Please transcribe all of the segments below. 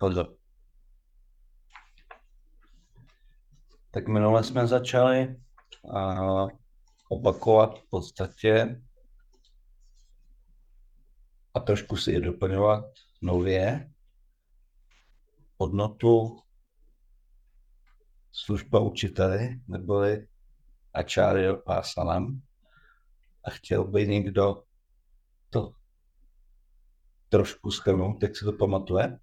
Honzo. Tak minule jsme začali a opakovat v podstatě a trošku si je doplňovat nově hodnotu služba učiteli, neboli Acharya Pásalam. A chtěl by někdo to trošku schrnout, jak se to pamatuje?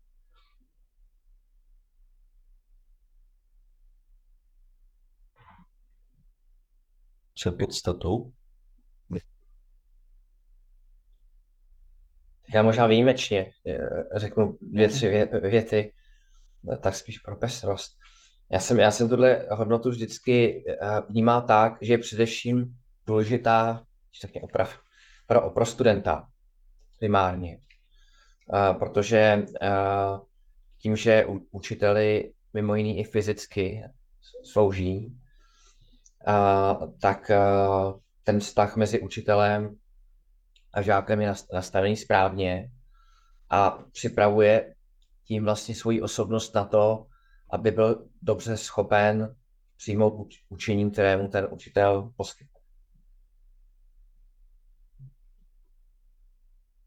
Co je podstatou? Já možná výjimečně eh, řeknu dvě, tři vě- věty, eh, tak spíš pro pestrost. Já jsem, já jsem tuhle hodnotu vždycky eh, vnímal tak, že je především důležitá taky oprav, pro, pro studenta primárně. Protože tím, že učiteli mimo jiný i fyzicky slouží, tak ten vztah mezi učitelem a žákem je nastavený správně a připravuje tím vlastně svoji osobnost na to, aby byl dobře schopen přijmout učení, kterému ten učitel poskytne.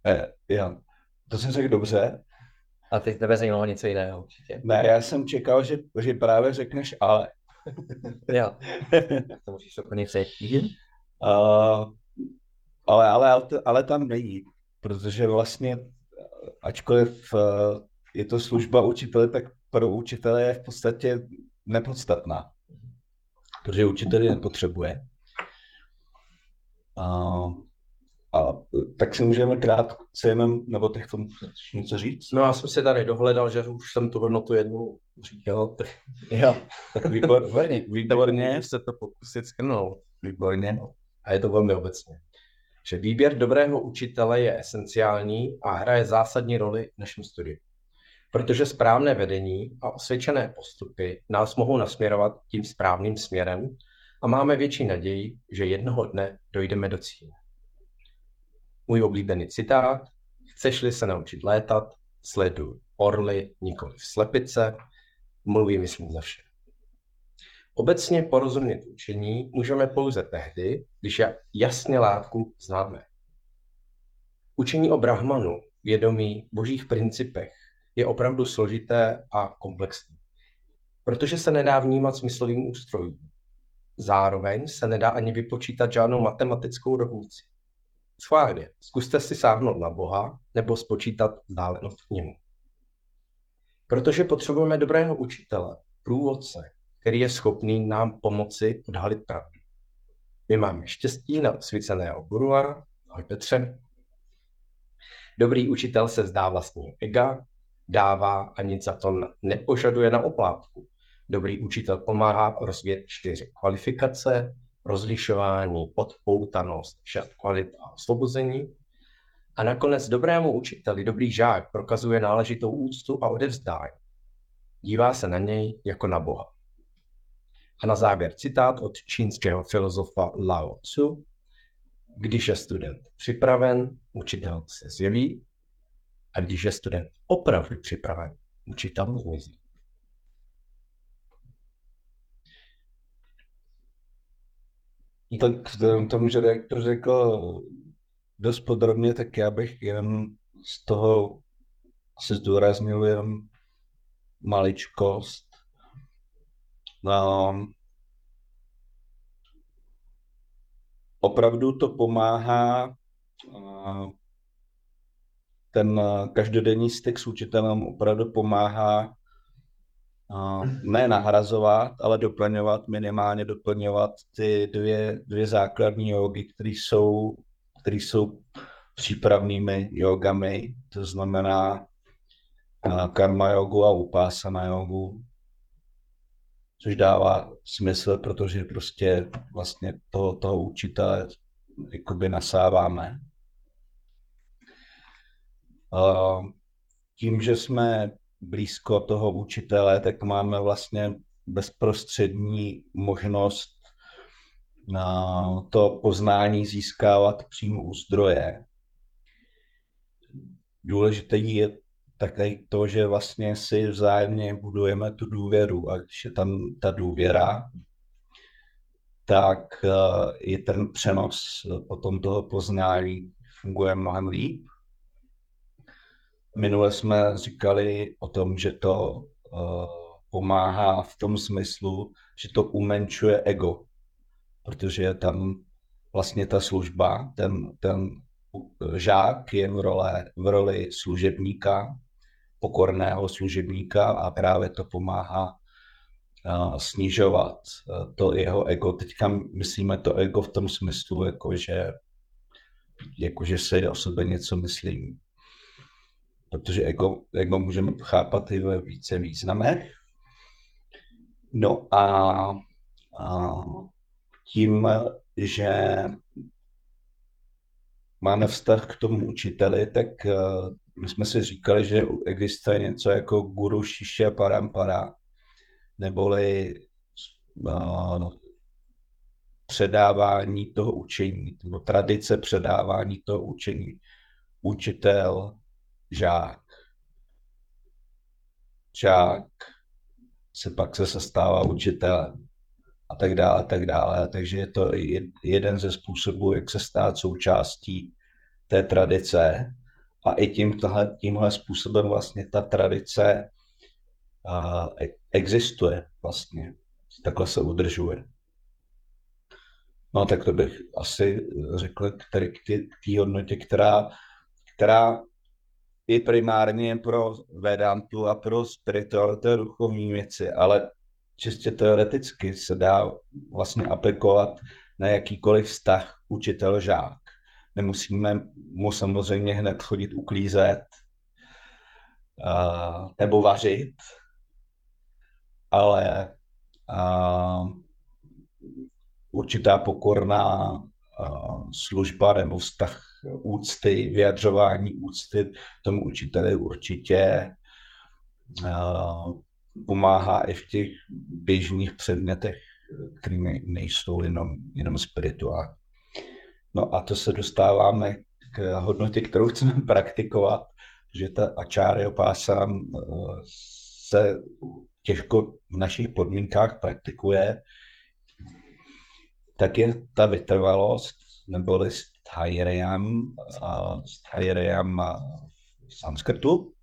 Eh, já, to jsem řekl dobře. A teď tebe zajímalo něco jiného určitě. Ne, já jsem čekal, že, že právě řekneš ale. Jo, to musíš doplnit Uh, ale, ale, ale tam není, protože vlastně, ačkoliv uh, je to služba učitele, tak pro učitele je v podstatě nepodstatná, protože učitel je nepotřebuje. Uh, a tak si můžeme krátce jenom, nebo teď tomu něco říct? No já jsem si tady dohledal, že už jsem tu hodnotu jednou říkal. Jo, tak výborně, výborně. se to pokusit skrnout. Výborně. A je to velmi obecně. Že výběr dobrého učitele je esenciální a hraje zásadní roli v našem studiu. Protože správné vedení a osvědčené postupy nás mohou nasměrovat tím správným směrem a máme větší naději, že jednoho dne dojdeme do cíle. Můj oblíbený citát, chceš-li se naučit létat, sleduj orly, nikoli slepice, mluví myslím za vše. Obecně porozumět učení můžeme pouze tehdy, když jasně látku známe. Učení o Brahmanu, vědomí božích principech, je opravdu složité a komplexní, protože se nedá vnímat smyslovým ústrojům. Zároveň se nedá ani vypočítat žádnou matematickou rovnici. Schválně, zkuste si sáhnout na Boha nebo spočítat vzdálenost k němu. Protože potřebujeme dobrého učitele, průvodce, který je schopný nám pomoci odhalit pravdu. My máme štěstí na osvíceného gurua, ahoj Petře. Dobrý učitel se zdá vlastního ega, dává a nic za to nepožaduje na oplátku. Dobrý učitel pomáhá rozvíjet čtyři kvalifikace, rozlišování, podpoutanost, šat kvalit a osvobození. A nakonec dobrému učiteli dobrý žák prokazuje náležitou úctu a odevzdání. Dívá se na něj jako na Boha. A na závěr citát od čínského filozofa Lao Tzu. Když je student připraven, učitel se zjeví a když je student opravdu připraven, učitel zmizí. Tak vzhledem tomu, že rektor řekl dost podrobně, tak já bych jen z toho se zdůraznil jen maličkost. No, opravdu to pomáhá ten každodenní styk s učitelem opravdu pomáhá ne nahrazovat, ale doplňovat, minimálně doplňovat ty dvě, dvě základní jogy, které jsou, které jsou přípravnými jogami, to znamená karma jogu a upásana jogu, což dává smysl, protože prostě vlastně toho, toho učitele jakoby nasáváme. Tím, že jsme blízko toho učitele, tak máme vlastně bezprostřední možnost na to poznání získávat přímo u zdroje. Důležité je také to, že vlastně si vzájemně budujeme tu důvěru a když je tam ta důvěra, tak eh, je ten přenos potom toho poznání funguje mnohem líp. Minule jsme říkali o tom, že to uh, pomáhá v tom smyslu, že to umenčuje ego, protože je tam vlastně ta služba, ten, ten žák je v, role, v roli služebníka, pokorného služebníka a právě to pomáhá uh, snižovat uh, to jeho ego. Teďka myslíme to ego v tom smyslu, jako že, jako že se o sebe něco myslím. Protože ego, ego můžeme chápat i ve více významech. No a, a tím, že máme vztah k tomu učiteli, tak uh, my jsme si říkali, že existuje něco jako guru šiše parampara, neboli uh, předávání toho učení, nebo tradice předávání toho učení. Učitel, žák. Žák se pak se stává učitelem a tak dále, a tak dále. Takže je to jeden ze způsobů, jak se stát součástí té tradice a i tímhle, tímhle způsobem vlastně ta tradice uh, existuje vlastně. Takhle se udržuje. No tak to bych asi řekl k té hodnotě, která, která je primárně pro Vedantu a pro spiritualitu duchovní věci, ale čistě teoreticky se dá vlastně aplikovat na jakýkoliv vztah učitel-žák. Nemusíme mu samozřejmě hned chodit uklízet uh, nebo vařit, ale uh, určitá pokorná uh, služba nebo vztah úcty, vyjadřování úcty tomu učiteli určitě uh, pomáhá i v těch běžných předmětech, které nejsou jenom, jenom spirituální. No a to se dostáváme k hodnotě, kterou chceme praktikovat, že ta ačáry opásám eh, se těžko v našich podmínkách praktikuje, tak je ta vytrvalost, neboli sthajrayam v sanskrtu,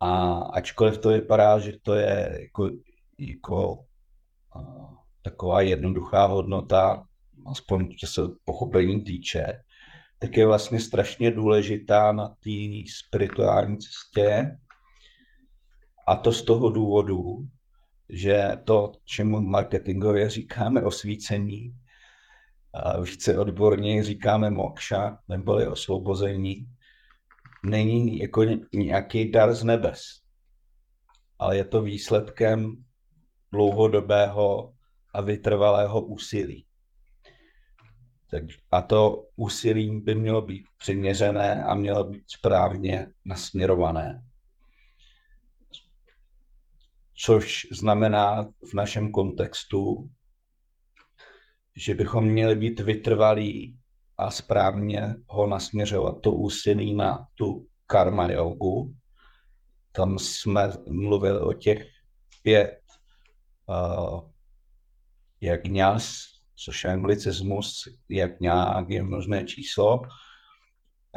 a ačkoliv to vypadá, že to je jako, jako taková jednoduchá hodnota, aspoň co se pochopení týče, tak je vlastně strašně důležitá na té spirituální cestě. A to z toho důvodu, že to, čemu marketingově říkáme osvícení, a více odborně říkáme mokša, neboli osvobození, není jako nějaký dar z nebes, ale je to výsledkem dlouhodobého a vytrvalého úsilí. A to úsilí by mělo být přiměřené a mělo být správně nasměrované. Což znamená v našem kontextu, že bychom měli být vytrvalí a správně ho nasměřovat to úsilí na tu karma jogu. Tam jsme mluvili o těch pět uh, jak ňas, což je anglicismus, jak nějak je možné číslo,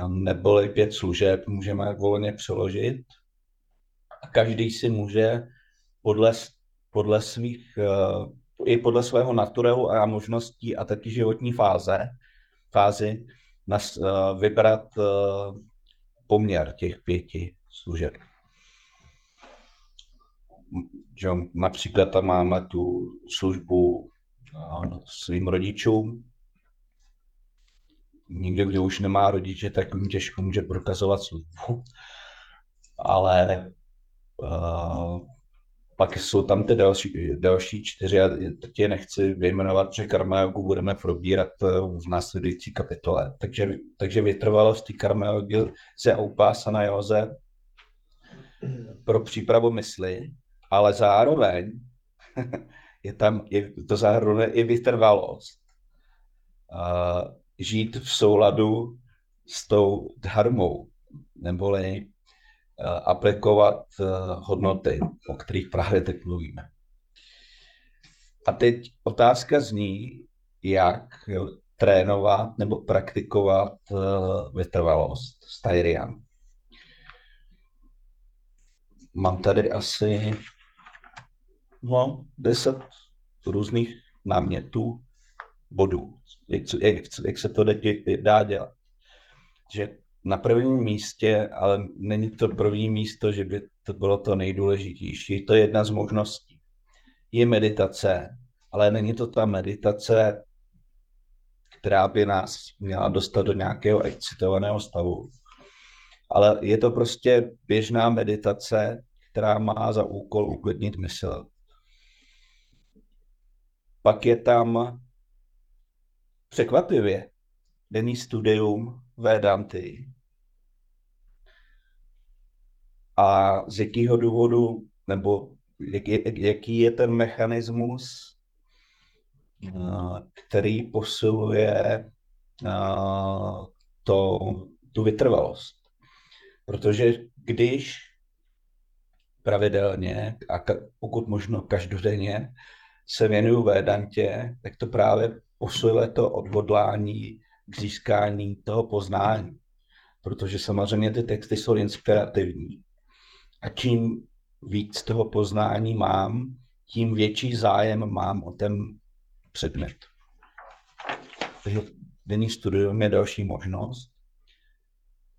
neboli pět služeb, můžeme volně přeložit. A každý si může podle, podle svých, uh, i podle svého naturelu a možností a taky životní fáze fázi nas, uh, vybrat uh, poměr těch pěti služeb. Že například tam máme tu službu uh, svým rodičům, někdo, kdo už nemá rodiče, tak jim těžko může prokazovat službu. Ale uh, pak jsou tam ty další, další čtyři, a teď je nechci vyjmenovat, že karma budeme probírat eh, v následující kapitole. Takže, takže vytrvalost té karma se upásana joze pro přípravu mysli, ale zároveň je tam je to zároveň i vytrvalost. Uh, žít v souladu s tou dharmou, neboli aplikovat uh, hodnoty, o kterých právě teď mluvíme. A teď otázka zní, jak trénovat nebo praktikovat uh, vytrvalost s Tyrian. Mám tady asi no, deset různých námětů, bodů, jak, jak, jak se to dá dělat. Že na prvním místě, ale není to první místo, že by to bylo to nejdůležitější. To je jedna z možností. Je meditace, ale není to ta meditace, která by nás měla dostat do nějakého excitovaného stavu. Ale je to prostě běžná meditace, která má za úkol uklidnit mysl. Pak je tam překvapivě denní studium Vedanty. A z jakého důvodu, nebo jak, jak, jaký je ten mechanismus, který posiluje to, tu vytrvalost. Protože když pravidelně a pokud možno každodenně se věnuju Védantě, tak to právě posiluje to odhodlání k získání toho poznání. Protože samozřejmě ty texty jsou inspirativní. A čím víc toho poznání mám, tím větší zájem mám o ten předmět. Takže denní studium je další možnost.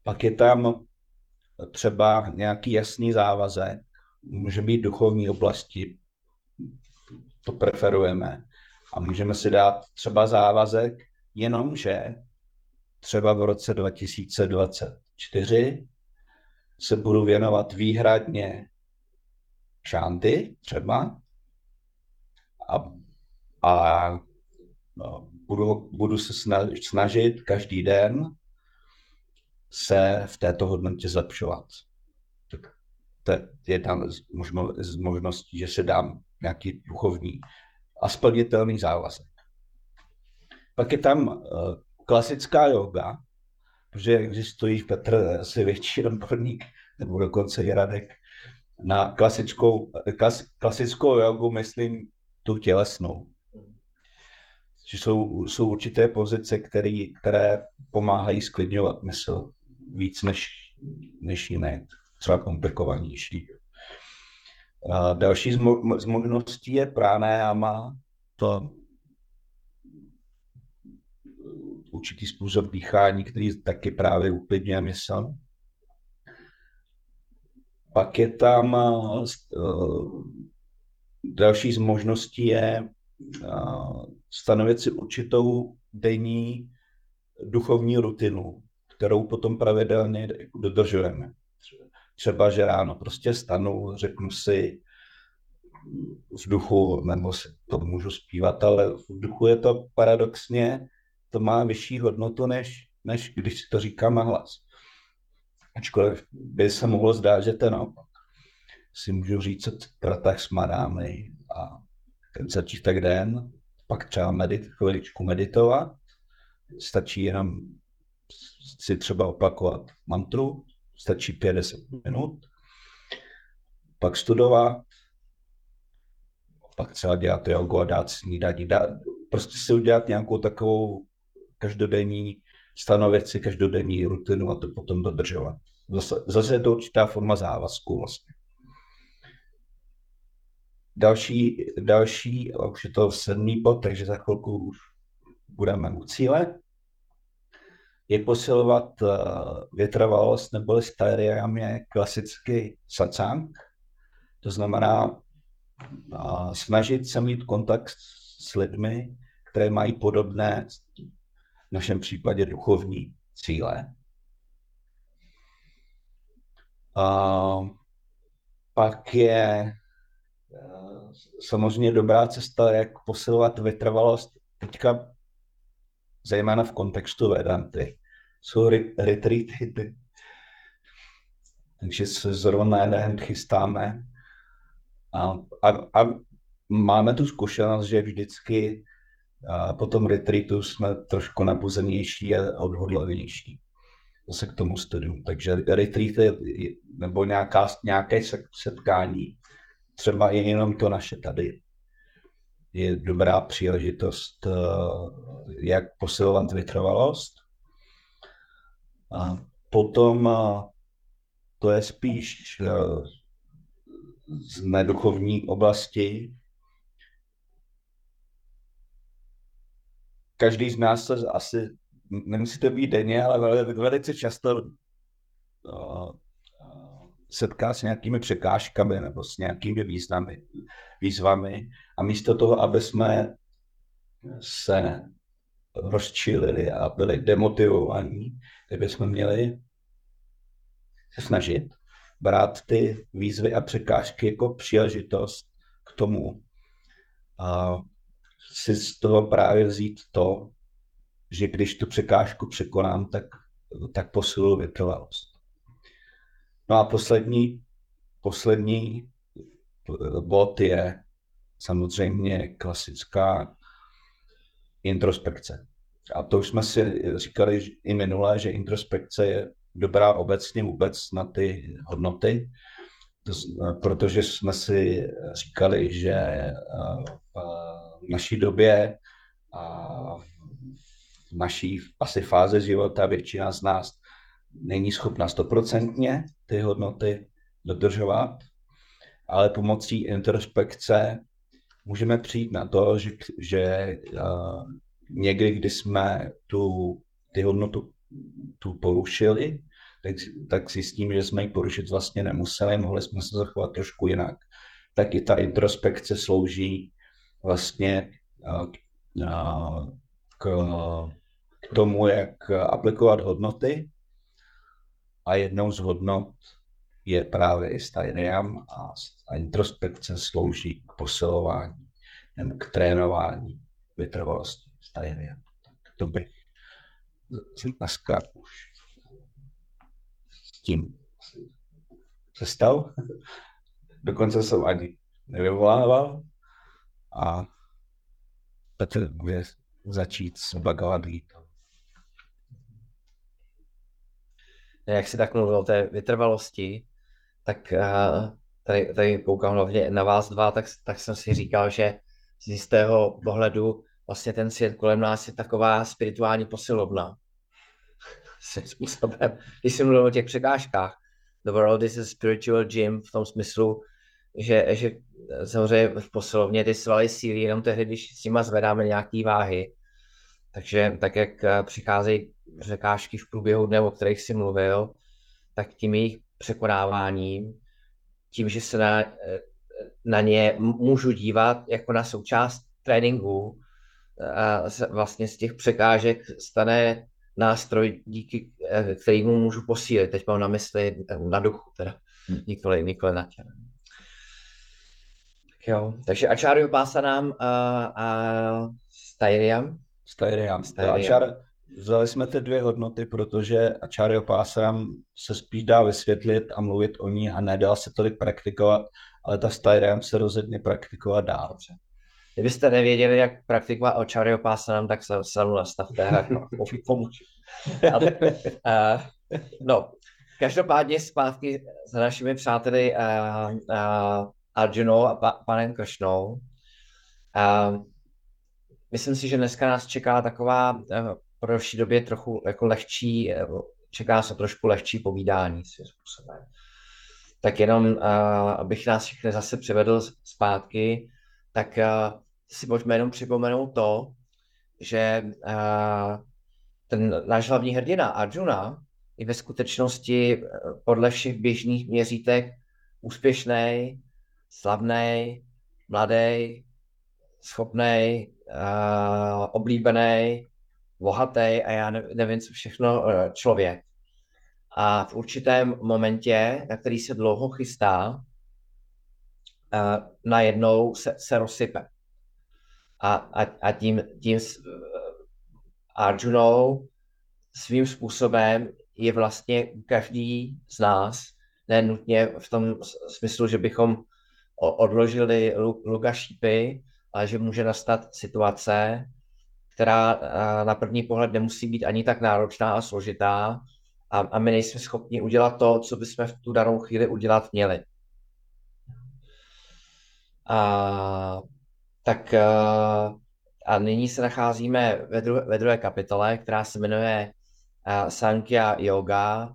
Pak je tam třeba nějaký jasný závazek, může být duchovní oblasti, to preferujeme. A můžeme si dát třeba závazek, jenomže třeba v roce 2024 se budu věnovat výhradně šanty třeba a, a no, budu, budu se snažit každý den se v této hodnotě zlepšovat. Tak to je jedna z možností, že se dám nějaký duchovní a splnitelný závazek. Pak je tam uh, klasická yoga, protože existují Petr asi větší odborník, nebo dokonce i Radek, na klasickou, klas, klasickou jogu myslím tu tělesnou. Že jsou, jsou určité pozice, který, které pomáhají sklidňovat mysl víc než, než jiné, třeba komplikovanější. A další z, mo- z možností je pranayama, to určitý způsob dýchání, který taky právě uklidňuje mysl. Pak je tam uh, další z možností je uh, stanovit si určitou denní duchovní rutinu, kterou potom pravidelně dodržujeme třeba, že ráno prostě stanu, řeknu si v duchu, nebo si to můžu zpívat, ale v duchu je to paradoxně, to má vyšší hodnotu, než, než když si to říkám hlas. Ačkoliv by se mohlo zdát, že ten naopak. Si můžu říct kratách smadámy a ten začítek den, pak třeba medit, chviličku meditovat, stačí jenom si třeba opakovat mantru, stačí 50 minut, pak studovat, pak třeba dělat jogu a dát snídaní, dát, prostě si udělat nějakou takovou každodenní, stanovit si každodenní rutinu a to potom dodržovat. Zase, zase je to určitá forma závazku vlastně. Další, další, už je to sedmý bod, takže za chvilku už budeme u cíle je posilovat uh, vytrvalost nebo stadium je klasický satsang. To znamená uh, snažit se mít kontakt s lidmi, které mají podobné našem případě duchovní cíle. A pak je eh, samozřejmě dobrá cesta, jak posilovat vytrvalost teďka zejména v kontextu Vedanty. Jsou retreaty, takže se zrovna jeden chystáme a, a, a máme tu zkušenost, že vždycky a po tom retreatu jsme trošku nabuzenější a odhodlanější zase k tomu studiu. Takže retreat nebo nějaká, nějaké setkání, třeba je jenom to naše tady, je dobrá příležitost, eh, jak posilovat vytrvalost. A potom eh, to je spíš eh, z neduchovní oblasti. Každý z nás se asi, nemusí to být denně, ale velice často setká s nějakými překážkami nebo s nějakými významy, výzvami. A místo toho, aby jsme se rozčilili a byli demotivovaní, tak bychom měli se snažit brát ty výzvy a překážky jako příležitost k tomu a si z toho právě vzít to, že když tu překážku překonám, tak, tak posiluju vytrvalost. No a poslední, poslední bod je samozřejmě klasická introspekce. A to už jsme si říkali i minule, že introspekce je dobrá obecně vůbec na ty hodnoty, to, protože jsme si říkali, že v naší době a v naší asi fáze života většina z nás není schopna stoprocentně ty hodnoty dodržovat, ale pomocí introspekce můžeme přijít na to, že, že uh, někdy, kdy jsme tu, ty hodnotu tu porušili, tak, tak zjistíme, že jsme ji porušit vlastně nemuseli, mohli jsme se zachovat trošku jinak. Tak i ta introspekce slouží vlastně k, k tomu, jak aplikovat hodnoty a jednou z hodnot je právě i Steiniam a, a introspekce slouží k posilování nebo k trénování vytrvalosti Steiniam. Tak to bych dneska už s tím přestal. Dokonce jsem ani nevyvolával a Petr bude začít s Bhagavad Gita. jak si tak mluvil o té vytrvalosti, tak uh, tady, tady koukám hlavně na vás dva, tak, tak jsem si říkal, že z jistého pohledu vlastně ten svět kolem nás je taková spirituální posilovna. Způsobem, když jsem mluvil o těch překážkách, the world is a spiritual gym v tom smyslu, že, že samozřejmě v posilovně ty svaly sílí jenom tehdy, když s nima zvedáme nějaký váhy. Takže tak, jak přicházejí překážky v průběhu dne, o kterých jsi mluvil, tak tím jejich překonáváním, tím, že se na, na ně můžu dívat jako na součást tréninku, a vlastně z těch překážek stane nástroj, díky kterému můžu posílit. Teď mám na mysli na duchu, teda hmm. nikoli, nikoli na těle. Jo, takže Acharya nám a, a Styriam. Styriam. Styriam. Vzali jsme ty dvě hodnoty, protože Acharya Pásram se spíš dá vysvětlit a mluvit o ní a nedá se tolik praktikovat, ale ta Styriam se rozhodně praktikovat dá. Dobře. Kdybyste nevěděli, jak praktikovat Acharya Pásram, tak se sami nastavte a pomůžu. uh, no, každopádně zpátky s našimi přáteli Arjunou a pa, panem Kršnou. Uh, myslím si, že dneska nás čeká taková uh, po další době trochu jako lehčí, eh, čeká se trošku lehčí povídání svým způsobem. Tak jenom, uh, abych nás všechny zase přivedl zpátky, tak uh, si pojďme jenom připomenout to, že uh, ten náš hlavní hrdina Arjuna je ve skutečnosti podle všech běžných měřítek úspěšný, slavný, mladý, schopný, uh, oblíbený, bohatý a já nevím, co všechno eh, člověk. A v určitém momentě, na který se dlouho chystá, uh, najednou se, se rozsype. A, a, a tím, tím Arjunou svým způsobem je vlastně každý z nás, ne nutně v tom smyslu, že bychom odložili luka šípy, ale že může nastat situace, která na první pohled nemusí být ani tak náročná a složitá a, a my nejsme schopni udělat to, co bychom v tu danou chvíli udělat měli. A, tak a nyní se nacházíme ve, druhé, ve druhé kapitole, která se jmenuje Sankhya Yoga,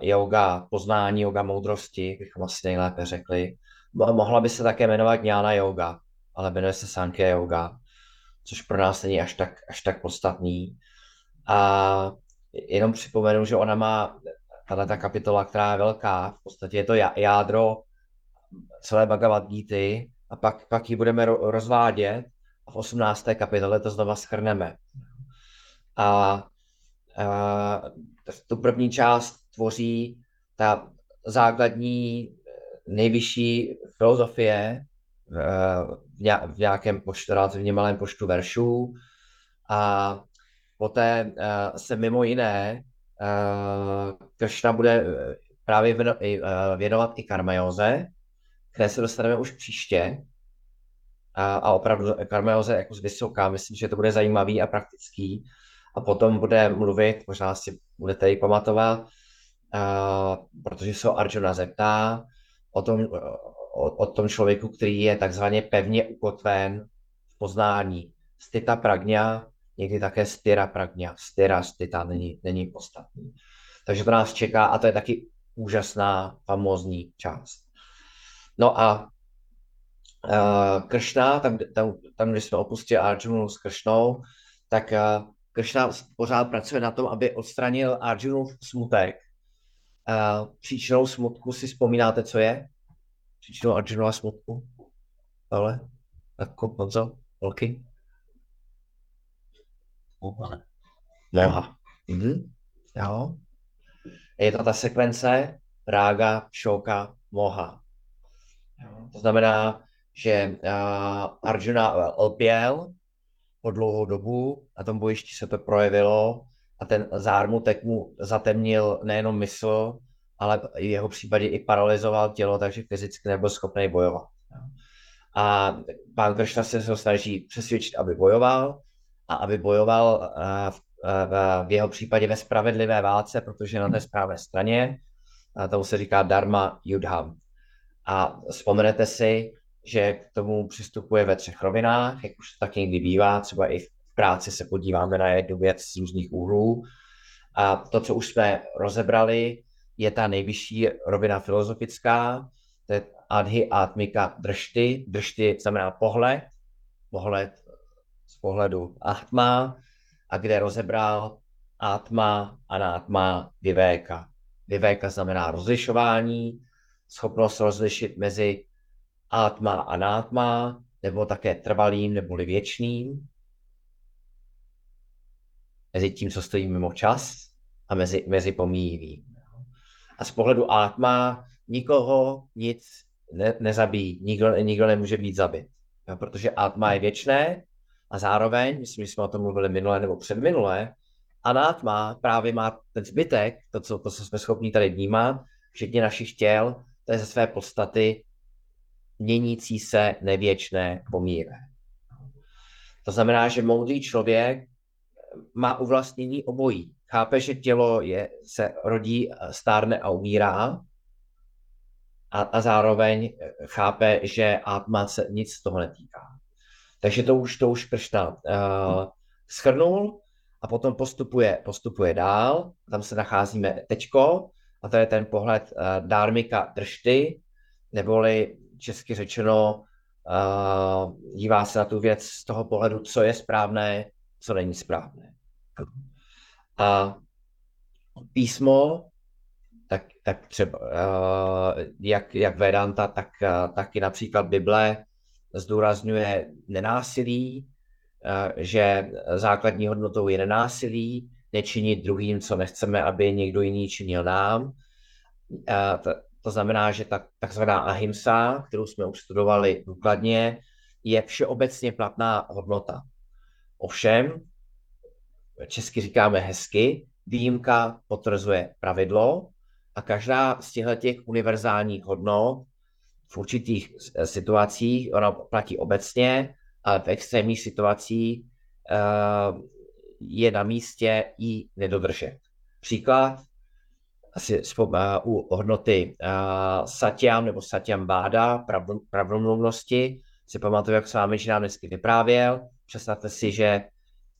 yoga poznání, yoga moudrosti, bychom asi nejlépe řekli. Mohla by se také jmenovat Jnana Yoga, ale jmenuje se Sankhya Yoga, což pro nás není až tak, až tak podstatný. A jenom připomenu, že ona má tahle ta kapitola, která je velká, v podstatě je to jádro celé Bhagavad Gita, a pak, pak ji budeme rozvádět a v 18. kapitole to znova schrneme. A, a tu první část tvoří ta základní nejvyšší filozofie v nějakém počtu, relativně malém počtu veršů a poté se mimo jiné Kršna bude právě věnovat i karmajoze, které se dostaneme už příště, a, a opravdu Karmeoze jako z vysoká, myslím, že to bude zajímavý a praktický. A potom bude mluvit, možná si budete ji pamatovat, a, protože se Arjuna zeptá o tom, o, o tom člověku, který je takzvaně pevně ukotven v poznání. Stita pragňa, někdy také styra pragňa. Styra, stita není, není podstatný. Takže to nás čeká a to je taky úžasná, famózní část. No a uh, Kršna, tam, tam, tam, kde jsme opustili Arjunu s Kršnou, tak uh, Kršna pořád pracuje na tom, aby odstranil Arjunův smutek. Uh, příčinou smutku si vzpomínáte, co je? Příčinou Arjunova smutku? Ale? Jako Honzo? Holky? Moha. Mhm. Jo. Je to ta sekvence Rága, Šoka, Moha. To znamená, že Arjuna lpěl po dlouhou dobu, na tom bojišti se to projevilo a ten zármutek mu zatemnil nejenom mysl, ale v jeho případě i paralizoval tělo, takže fyzicky nebyl schopný bojovat. A pán Kršna se ho snaží přesvědčit, aby bojoval a aby bojoval v, v jeho případě ve spravedlivé válce, protože na té správné straně, a tomu se říká Dharma Yudham. A vzpomenete si, že k tomu přistupuje ve třech rovinách, jak už tak někdy bývá, třeba i v práci se podíváme na jednu věc z různých úhlů. A to, co už jsme rozebrali, je ta nejvyšší rovina filozofická, to je adhy atmika dršty. Dršty znamená pohled, pohled z pohledu atma, a kde rozebral atma, anatma, vivéka. Vivéka znamená rozlišování, schopnost rozlišit mezi atma a nátma, nebo také trvalým neboli věčným, mezi tím, co stojí mimo čas a mezi, mezi pomíjivým. A z pohledu atma nikoho nic ne, nezabíjí, nikdo, nikdo nemůže být zabit, jo, protože atma je věčné a zároveň, myslím, že jsme o tom mluvili minule nebo předminule, anátma právě má ten zbytek, to, co, to, co jsme schopni tady vnímat, včetně našich těl, to je ze své podstaty měnící se nevěčné pomíre. To znamená, že moudrý člověk má uvlastnění obojí. Chápe, že tělo je, se rodí, stárne a umírá a, a zároveň chápe, že atma se nic z toho netýká. Takže to už, to už Kršna uh, schrnul a potom postupuje, postupuje dál. Tam se nacházíme tečko a to je ten pohled uh, dármika držty, neboli česky řečeno, uh, dívá se na tu věc z toho pohledu, co je správné, co není správné. A písmo, tak, tak třeba uh, jak, jak Vedanta, tak uh, taky například Bible zdůrazňuje nenásilí, že základní hodnotou je nenásilí, nečinit druhým, co nechceme, aby někdo jiný činil nám. To, to znamená, že ta takzvaná ahimsa, kterou jsme už studovali důkladně, je všeobecně platná hodnota. Ovšem, česky říkáme hezky, výjimka potvrzuje pravidlo a každá z těchto těch univerzálních hodnot v určitých situacích, ona platí obecně, ale v extrémních situacích uh, je na místě ji nedodržet. Příklad, asi u hodnoty uh, satyam nebo satyam báda, pravdomluvnosti, si pamatuju, jak s vámi nám dnesky vyprávěl. Představte si, že,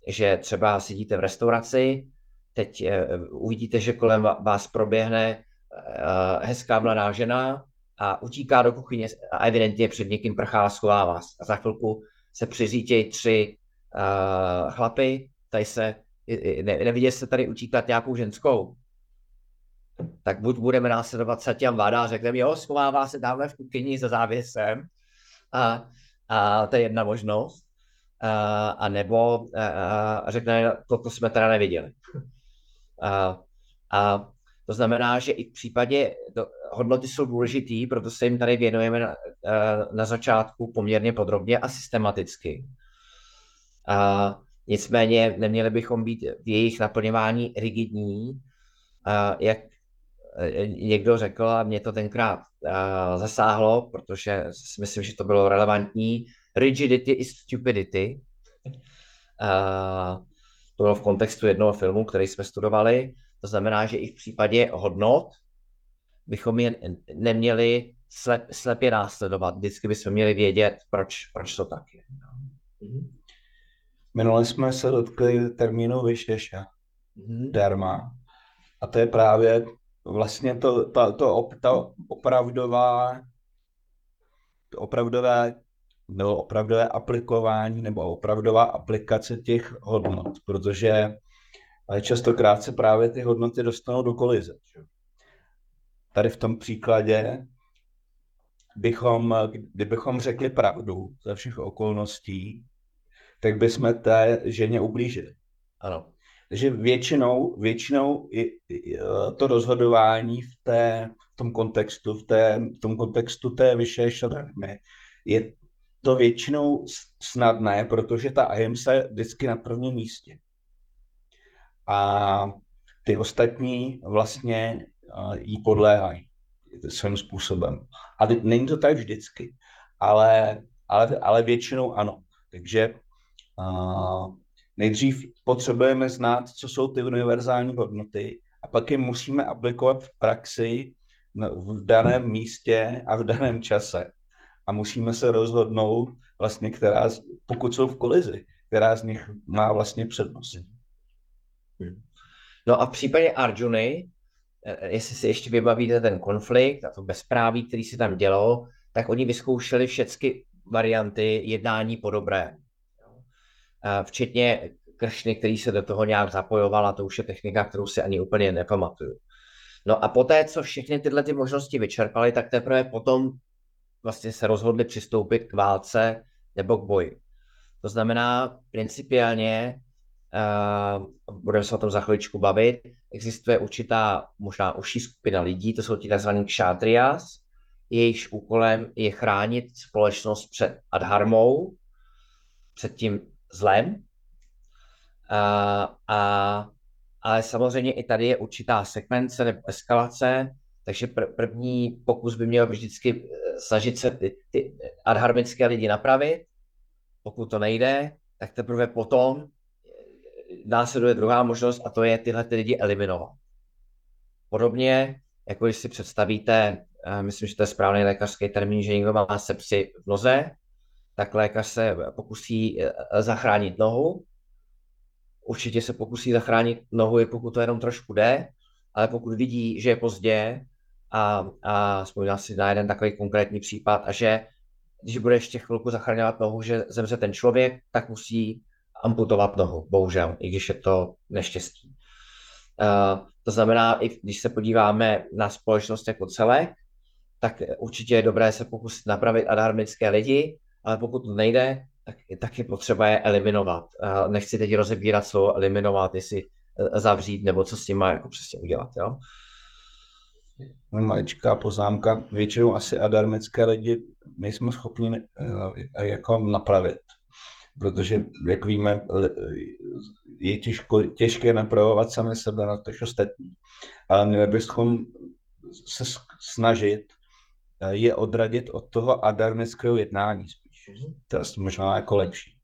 že třeba sedíte v restauraci, teď uh, uvidíte, že kolem vás proběhne uh, hezká mladá žena a utíká do kuchyně a evidentně před někým prchá a schová vás. A za chvilku se přiřítějí tři uh, chlapy, tady se, ne, nevidět se tady utíkat nějakou ženskou. Tak buď budeme následovat Satyam Váda a řekneme, jo, schovává se dáme v kuchyni za závěsem. A, a to je jedna možnost. A, a nebo a, řekne, toto jsme teda neviděli. A, a to znamená, že i v případě, to, hodnoty jsou důležitý, proto se jim tady věnujeme na, na začátku poměrně podrobně a systematicky. A nicméně neměli bychom být v jejich naplňování rigidní, a jak někdo řekl, a mě to tenkrát zasáhlo, protože si myslím, že to bylo relevantní, rigidity is stupidity. A to bylo v kontextu jednoho filmu, který jsme studovali. To znamená, že i v případě hodnot bychom je neměli slep, slepě následovat. Vždycky bychom měli vědět, proč, proč to tak je. Mhm. Minule jsme se dotkli termínu vyštěša, mm-hmm. derma. A to je právě vlastně to, to, to, op, to opravdová, to opravdové, nebo opravdové aplikování nebo opravdová aplikace těch hodnot, protože ale častokrát se právě ty hodnoty dostanou do kolize. Tady v tom příkladě bychom, kdybychom řekli pravdu za všech okolností, tak bychom té ženě ublížili. Ano. Takže většinou, většinou i, i, to rozhodování v, té, v tom kontextu, v, té, v tom kontextu té vyšší šadarmy je to většinou snadné, protože ta ahimsa je vždycky na prvním místě a ty ostatní vlastně jí podléhají svým způsobem. A není to tak vždycky, ale, ale, ale většinou ano. Takže uh, nejdřív potřebujeme znát, co jsou ty univerzální hodnoty a pak je musíme aplikovat v praxi v daném místě a v daném čase. A musíme se rozhodnout, vlastně, která, pokud jsou v kolizi, která z nich má vlastně přednost. No a v případě Arjuny, eh, jestli si ještě vybavíte ten konflikt a to bezpráví, který se tam dělo, tak oni vyzkoušeli všechny varianty jednání po dobré. Včetně Kršny, který se do toho nějak zapojoval a to už je technika, kterou si ani úplně nepamatuju. No a poté, co všechny tyhle ty možnosti vyčerpali, tak teprve potom vlastně se rozhodli přistoupit k válce nebo k boji. To znamená, principiálně Uh, budeme se o tom za chviličku bavit. Existuje určitá, možná užší skupina lidí, to jsou ti tzv. kšátrias, jejichž úkolem je chránit společnost před adharmou, před tím zlem. Uh, a, ale samozřejmě i tady je určitá sekvence nebo eskalace, takže pr- první pokus by měl vždycky eh, snažit se ty, ty adharmické lidi napravit. Pokud to nejde, tak teprve potom následuje druhá možnost a to je tyhle ty lidi eliminovat. Podobně, jako když si představíte, eh, myslím, že to je správný lékařský termín, že někdo má sepsi v noze, tak lékař se pokusí eh, zachránit nohu. Určitě se pokusí zachránit nohu, pokud to jenom trošku jde, ale pokud vidí, že je pozdě a, a vzpomíná si na jeden takový konkrétní případ a že když bude ještě chvilku zachraňovat nohu, že zemře ten člověk, tak musí amputovat nohu, bohužel, i když je to neštěstí. Uh, to znamená, i když se podíváme na společnost jako celek, tak určitě je dobré se pokusit napravit adarmické lidi, ale pokud to nejde, tak, tak je potřeba je eliminovat. Nechci teď rozebírat slovo eliminovat, jestli e, zavřít, nebo co s tím má jako přesně udělat. Jo? Maličká poznámka. Většinou asi adarmické lidi my jsme schopni uh, jako napravit. Protože, jak víme, je těžko, těžké napravovat sami sebe na to ostatní. Ale měli bychom se snažit e, je odradit od toho adarmického jednání spíš. To je možná jako lepší.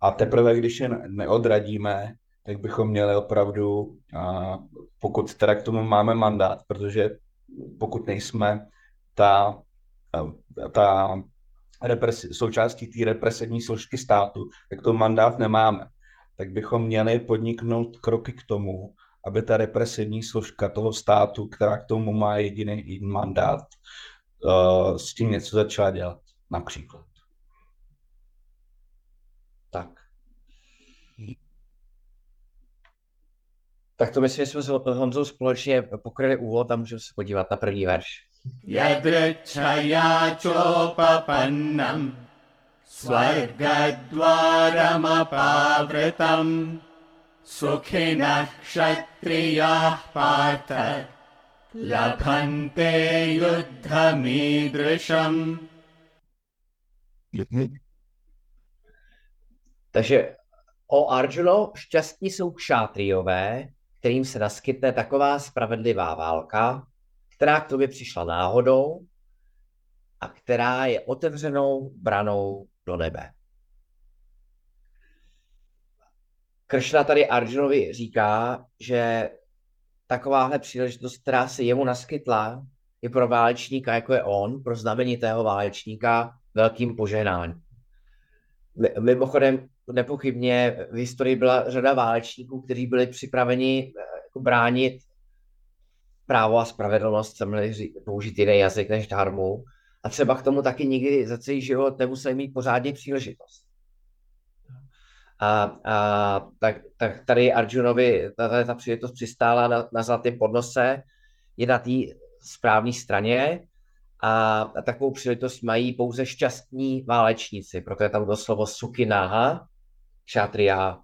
A teprve, když je neodradíme, tak bychom měli opravdu, pokud teda k tomu máme mandát, protože pokud nejsme ta, ta represi, součástí té represivní složky státu, tak to mandát nemáme. Tak bychom měli podniknout kroky k tomu, aby ta represivní složka toho státu, která k tomu má jediný, mandát, s tím něco začala dělat, například. Tak. Tak to myslím, že jsme s Honzou společně pokryli úvod a můžeme se podívat na první verš. Yadrichaya chopapannam swargadvaramapavritam sukhinah kshatriyah partha labhante yuddhamidrisham. Takže o Arjuno šťastní jsou kšátriové, kterým se naskytne taková spravedlivá válka, která k tobě přišla náhodou a která je otevřenou branou do nebe. Kršna tady Arjunovi říká, že takováhle příležitost, která se jemu naskytla, je pro válečníka, jako je on, pro znamenitého válečníka, velkým poženáním. Mimochodem, nepochybně v historii byla řada válečníků, kteří byli připraveni eh, jako bránit právo a spravedlnost, chceme použít jiný jazyk než dharmu. A třeba k tomu taky nikdy za celý život nemuseli mít pořádně příležitost. A, a tak, tak tady Arjunovi ta, ta příležitost přistála na, na zlatém podnose, je na té správné straně a, a takovou příležitost mají pouze šťastní válečníci, proto je tam to slovo šatria.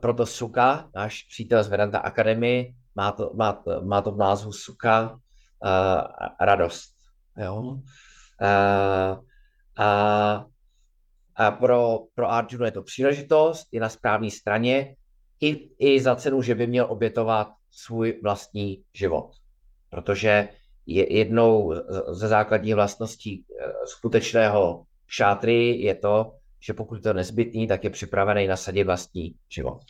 Proto Suka, náš přítel z Vedanta Academy, má to, má, má to v názvu Suka uh, radost. Jo? Uh, a, a pro, pro Arjuna je to příležitost, je na správné straně, i, i za cenu, že by měl obětovat svůj vlastní život. Protože je jednou ze základních vlastností eh, skutečného šátry je to, že pokud je to nezbytný, tak je připravený nasadit vlastní život.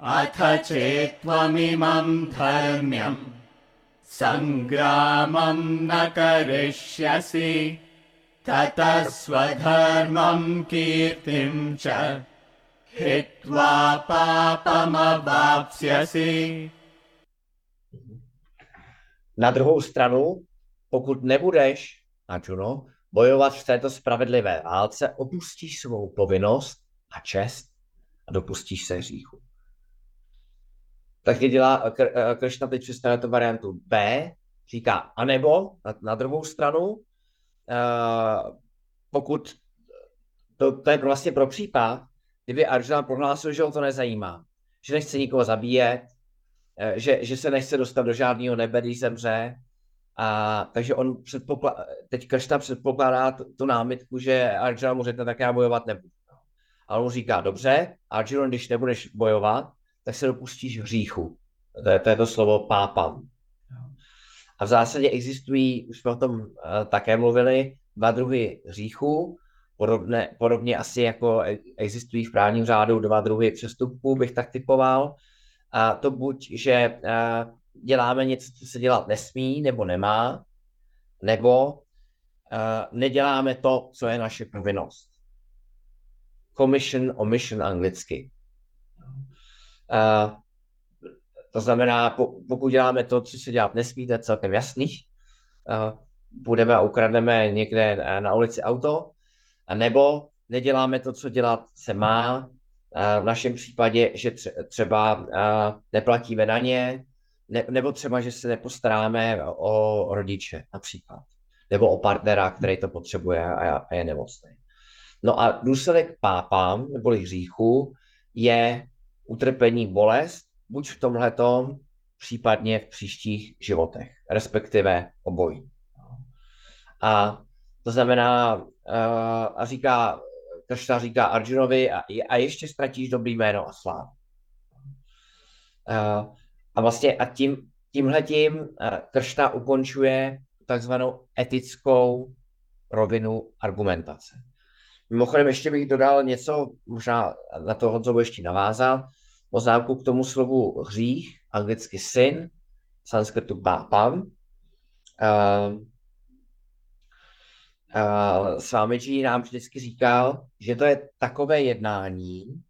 अथ चेत्त्वमिमं धर्म्यं सङ्ग्रामं न करिष्यसि ततः स्वधर्मं कीर्तिं च हित्वा पापमवाप्स्यसि. Na druhou stranu, pokud nebudeš, Arjuno, bojovat v této spravedlivé válce, opustíš svou povinnost a čest a dopustíš se hříchu. Takže dělá Kršna teď přistane to variantu B, říká, anebo na, na druhou stranu, uh, pokud to, to je vlastně pro případ, kdyby Arjuna prohlásil, že ho to nezajímá, že nechce nikoho zabíjet, eh, že, že se nechce dostat do žádného nebe, když zemře, a, takže on předpokládá, teď Kršna předpokládá tu, tu námitku, že Arjuna mu řekne, tak já bojovat nebudu. A on mu říká, dobře, Arjuna, když nebudeš bojovat, tak se dopustíš hříchu. To je, to, je to slovo pápam. A v zásadě existují, už jsme o tom uh, také mluvili, dva druhy hříchu. Podobné, podobně asi jako existují v právním řádu dva druhy přestupků, bych tak typoval. A to buď, že uh, děláme něco, co se dělat nesmí nebo nemá, nebo uh, neděláme to, co je naše povinnost. Commission, omission anglicky. To znamená, po, pokud děláme to, co se dělat nesmí, to je celkem jasný. Budeme a ukradneme někde na ulici auto, a nebo neděláme to, co dělat se má, v našem případě, že třeba neplatíme na ně, ne, nebo třeba, že se nepostaráme o rodiče například, nebo o partnera, který to potřebuje a, a je nemocný. No a důsledek pápám, neboli hříchu, je utrpení bolest, buď v tomhletom, případně v příštích životech, respektive obojí. A to znamená, a říká, Kršna říká Arjunovi, a, a ještě ztratíš dobrý jméno a slávu. Uh, a vlastně a tím, tímhletím uh, Kršna ukončuje takzvanou etickou rovinu argumentace. Mimochodem ještě bych dodal něco, možná na to Honzo ještě navázat, poznámku k tomu slovu hřích, anglicky sin, sanskrtu pápam. Uh, uh, Swamiji nám vždycky říkal, že to je takové jednání,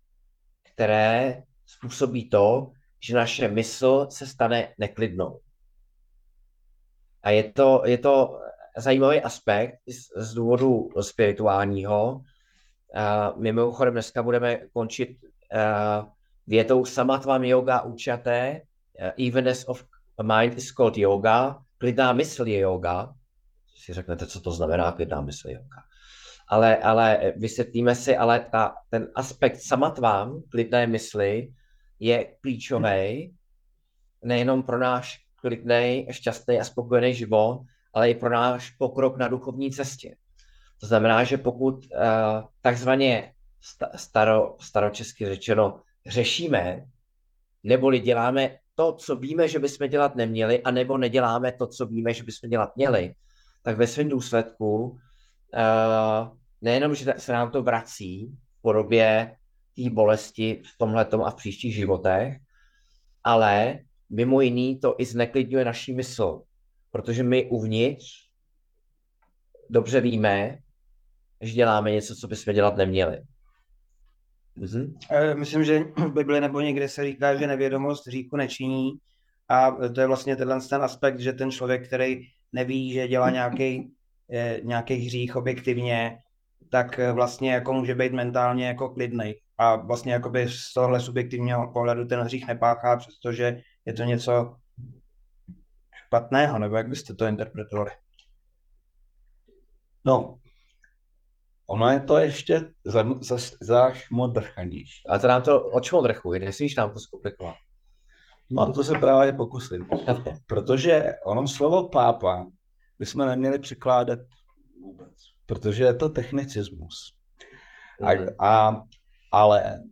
které způsobí to, že naše mysl se stane neklidnou. A je to, je to zajímavý aspekt z, z důvodu spirituálního. Uh, mimochodem dneska budeme končit uh, větou samatvam yoga učaté, uh, evenness of mind is called yoga, klidná mysl je yoga. Si řeknete, co to znamená klidná mysl yoga. Ale, ale vysvětlíme si, ale ta, ten aspekt samatvam, klidné mysli, je klíčový nejenom pro náš klidný, šťastný a spokojený život, ale i pro náš pokrok na duchovní cestě. To znamená, že pokud uh, takzvaně staro, staročesky řečeno řešíme, neboli děláme to, co víme, že bychom dělat neměli, anebo neděláme to, co víme, že bychom dělat měli, tak ve svém důsledku uh, nejenom, že se nám to vrací v podobě té bolesti v tomhle a v příštích životech, ale mimo jiný to i zneklidňuje naší mysl, protože my uvnitř dobře víme, že děláme něco, co bychom dělat neměli. Mhm. Myslím, že v Bibli nebo někde se říká, že nevědomost říku nečiní a to je vlastně tenhle ten aspekt, že ten člověk, který neví, že dělá nějaký, eh, nějaký hřích objektivně, tak eh, vlastně jako může být mentálně jako klidný. A vlastně jakoby z tohle subjektivního pohledu ten hřích nepáchá, přestože je to něco špatného, nebo jak byste to interpretovali? No, ono je to ještě za, za, za šmodrchanější. A to nám to o čmodrchu, nesmíš nám to zkomplikovat. No a to se právě pokusím. Protože ono slovo pápa bychom neměli překládat vůbec, protože je to technicismus. A, mhm. a, ale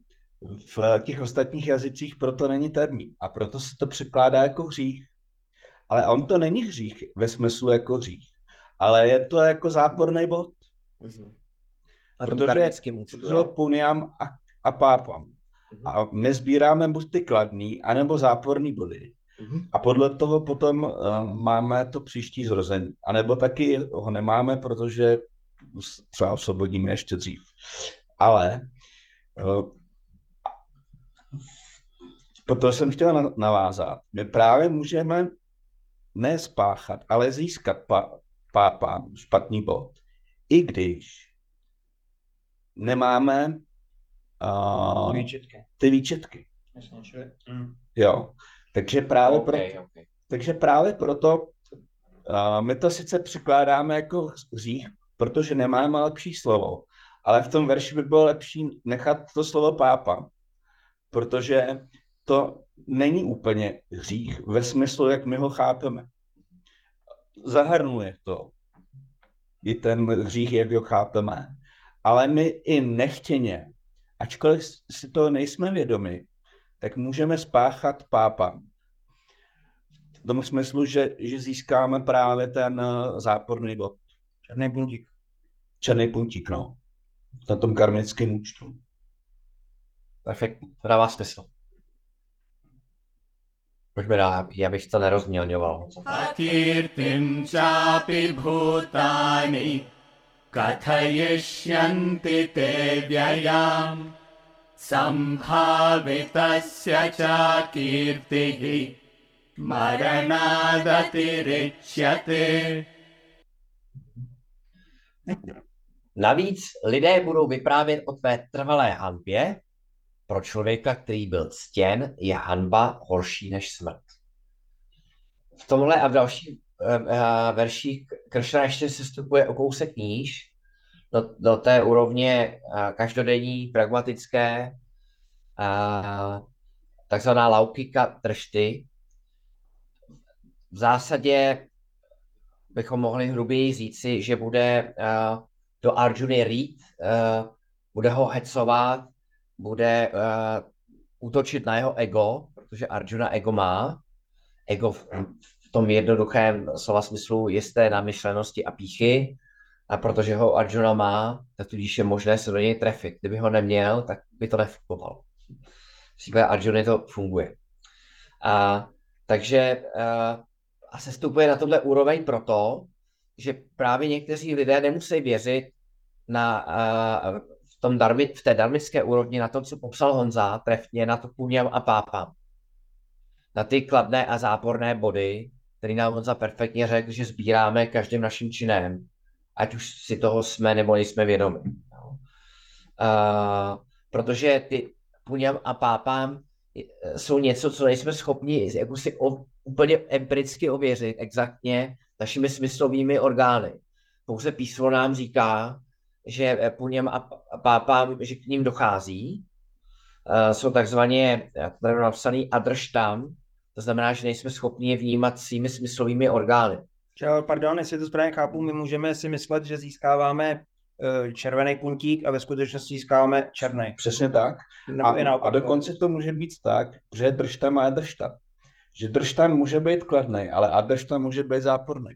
v těch ostatních jazycích proto není termín a proto se to překládá jako hřích. Ale on to není hřích ve smyslu jako hřích, ale je to jako záporný bod. Mm-hmm. A protože to puniam a, a pápam. Mm-hmm. A my sbíráme buď ty kladný, anebo záporný body. Mm-hmm. A podle toho potom uh, máme to příští zrození. A nebo taky ho nemáme, protože třeba osvobodíme ještě dřív. Ale uh, proto jsem chtěl navázat. My právě můžeme ne spáchat, ale získat pa, pápa, špatný bod. I když nemáme uh, výčetky. ty výčetky. Jasně, čili, mm. Jo. Takže právě, okay, pro, okay. takže právě proto uh, my to sice překládáme jako hřích, protože nemáme lepší slovo, ale v tom verši by bylo lepší nechat to slovo pápa, protože to není úplně hřích ve smyslu, jak my ho chápeme. Zahrnuje to i ten hřích, jak ho chápeme. Ale my i nechtěně, ačkoliv si to nejsme vědomi, tak můžeme spáchat pápa. V tom smyslu, že, že získáme právě ten eh, záporný bod. Černý puntík. Černý puntík, no. Na tom karmickém účtu. Perfektní, to dává smysl. Pojďme dál, já bych to nerozmělňoval. Akirtim čápi bhutani kathayishyanti te vyayam sambhavitasya cha kirtihi maranadatirichyate. Navíc lidé budou vyprávět o tvé trvalé hanbě, pro člověka, který byl ctěn, je hanba horší než smrt. V tomhle a v dalších uh, verších Kršna ještě se stupuje o kousek níž, do, do té úrovně uh, každodenní, pragmatické, uh, takzvaná laukika tršty. V zásadě bychom mohli hruběji říci, že bude uh, do Arjuny rýt, uh, bude ho hecovat, bude uh, útočit na jeho ego, protože Arjuna ego má. Ego v, v tom jednoduchém slova smyslu jisté namyšlenosti a píchy. A protože ho Arjuna má, tak tudíž je možné se do něj trefit. Kdyby ho neměl, tak by to nefungovalo. V případě Arjuny to funguje. A, takže uh, a se stupuje na tohle úroveň proto, že právě někteří lidé nemusí věřit na, uh, v, tom darmi, v té darmické úrovni na to, co popsal Honza, trefně na to puněm a pápa. Na ty kladné a záporné body, který nám Honza perfektně řekl, že sbíráme každým naším činem, ať už si toho jsme nebo nejsme vědomi. Uh, protože ty puněm a pápám jsou něco, co nejsme schopni jako si o, úplně empiricky ověřit exaktně našimi smyslovými orgány. Pouze písmo nám říká, že puněm a pápám, že k ním dochází. Uh, jsou takzvaně tady napsaný adrštám, to znamená, že nejsme schopni je vnímat svými smyslovými orgány. Pardon, jestli to správně chápu, my můžeme si myslet, že získáváme uh, červený puntík a ve skutečnosti získáváme černý. Přesně tak. Nebo A, naopak. a dokonce to může být tak, že držta má držta. Že držta může být kladný, ale adržta může být záporný.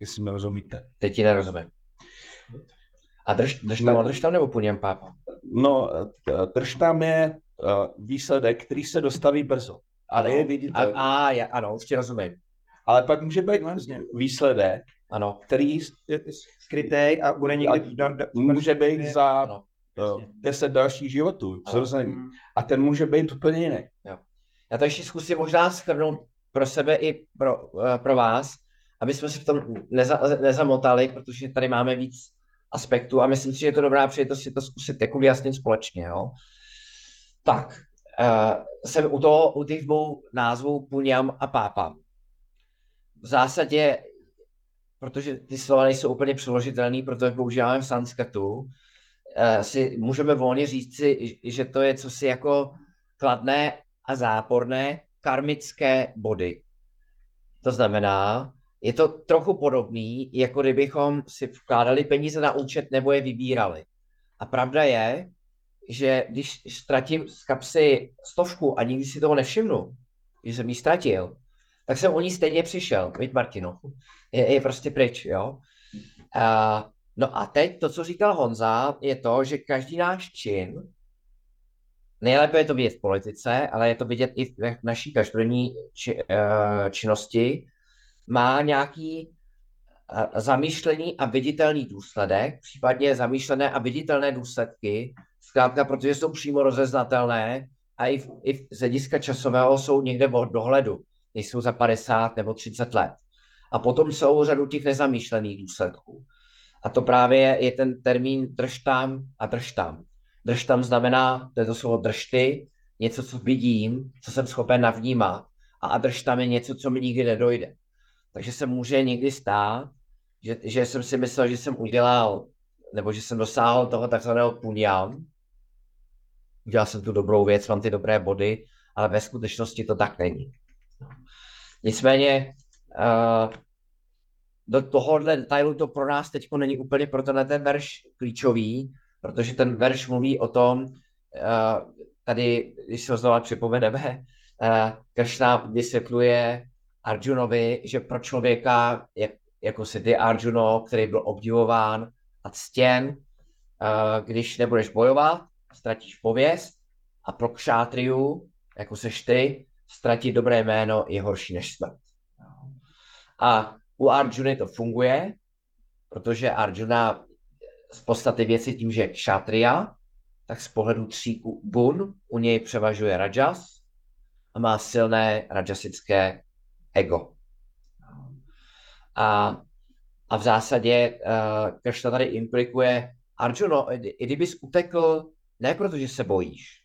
Jestli mi rozumíte. Teď ti nerozumím. A drž, drž tam, Ne. drž tam nebo puněm pápa? No, t- držta je uh, výsledek, který se dostaví brzo. Ale je A, viditelný. a, ja, ano, už ti rozumím. Ale pak může být Vlastně. výsledek, Ano, který Je skrytý a bude někdy... A může být za ano. uh, 10 dalších životů. Zrozený. Mm. A ten může být úplně jiný. Já to ještě zkusím možná schrnout pro sebe i pro, uh, pro vás, aby jsme se v tom neza, nezamotali, protože tady máme víc aspektů a myslím si, že je to dobrá příležitost si to zkusit jako vyjasnit společně. Jo? Tak, uh, jsem u toho, u těch dvou názvů Puňam a Pápa. V zásadě, protože ty slova nejsou úplně přeložitelné, protože používáme v sanskrtu, eh, si můžeme volně říct si, že to je cosi jako kladné a záporné karmické body. To znamená, je to trochu podobný, jako kdybychom si vkládali peníze na účet nebo je vybírali. A pravda je, že když ztratím z kapsy stovku a nikdy si toho nevšimnu, že jsem ji ztratil, tak jsem o ní stejně přišel, viď Martino? Je, je prostě pryč, jo? A, no a teď to, co říkal Honza, je to, že každý náš čin, nejlépe je to vidět v politice, ale je to vidět i v naší každodenní či, uh, činnosti, má nějaký uh, zamýšlený a viditelný důsledek, případně zamýšlené a viditelné důsledky, zkrátka, protože jsou přímo rozeznatelné a i, v, i z hlediska časového jsou někde od dohledu, nejsou za 50 nebo 30 let. A potom jsou řadu těch nezamýšlených důsledků. A to právě je ten termín drž tam a drž tam. Drž tam znamená, to je to slovo držty, něco, co vidím, co jsem schopen navnímat. A drž tam je něco, co mi nikdy nedojde. Takže se může někdy stát, že, že jsem si myslel, že jsem udělal, nebo že jsem dosáhl toho takzvaného puňam. Udělal jsem tu dobrou věc, mám ty dobré body, ale ve skutečnosti to tak není. Nicméně uh, do tohohle detailu to pro nás teď není úplně pro tenhle ten verš klíčový, protože ten verš mluví o tom, uh, tady, když se ho znovu připomeneme, uh, Kršna vysvětluje Arjunovi, že pro člověka, jak, jako si ty Arjuno, který byl obdivován a ctěn, uh, když nebudeš bojovat, ztratíš pověst a pro kšátriu, jako seš ty, ztratit dobré jméno je horší než smrt. A u Arjuny to funguje, protože Arjuna z podstaty věci tím, že je kšatria, tak z pohledu tří gun u něj převažuje rajas a má silné rajasické ego. A, a v zásadě uh, Krishna tady implikuje Arjuno, i kdybys utekl ne protože se bojíš,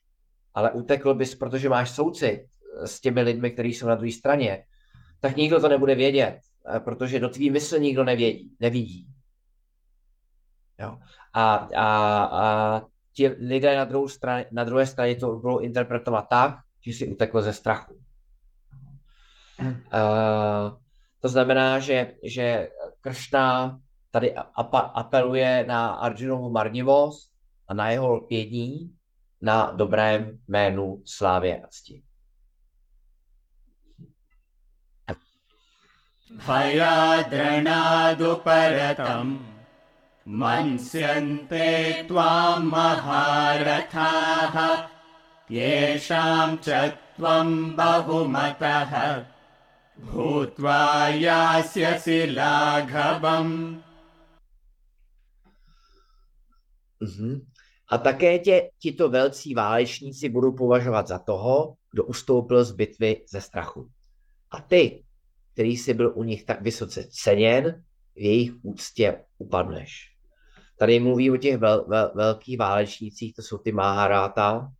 ale utekl bys, protože máš soucit s těmi lidmi, kteří jsou na druhé straně, tak nikdo to nebude vědět, eh, protože do tvý mysli nikdo nevědí, nevidí. Jo. A, a, a ti lidé na, druhou straně, na druhé straně to budou interpretovat tak, že si utekl ze strachu. Uh, to znamená, že, že Kršna tady apeluje na Arjunovu marnivost a na jeho lpění na dobrém jménu, slávě a cti. भयाद्रणादुपरतम् मन्स्यन्ते त्वां महारथाः येषां च त्वं बहुमतः भूत्वा यास्यसि लाघवम् Mm-hmm. A také tě tito velcí válečníci budou považovat za toho, kdo ustoupil z bitvy ze strachu. A ty, který jsi byl u nich tak vysoce ceněn, v jejich úctě upadneš. Tady mluví o těch vel, vel, velkých válečnících, to jsou ty Maharáta,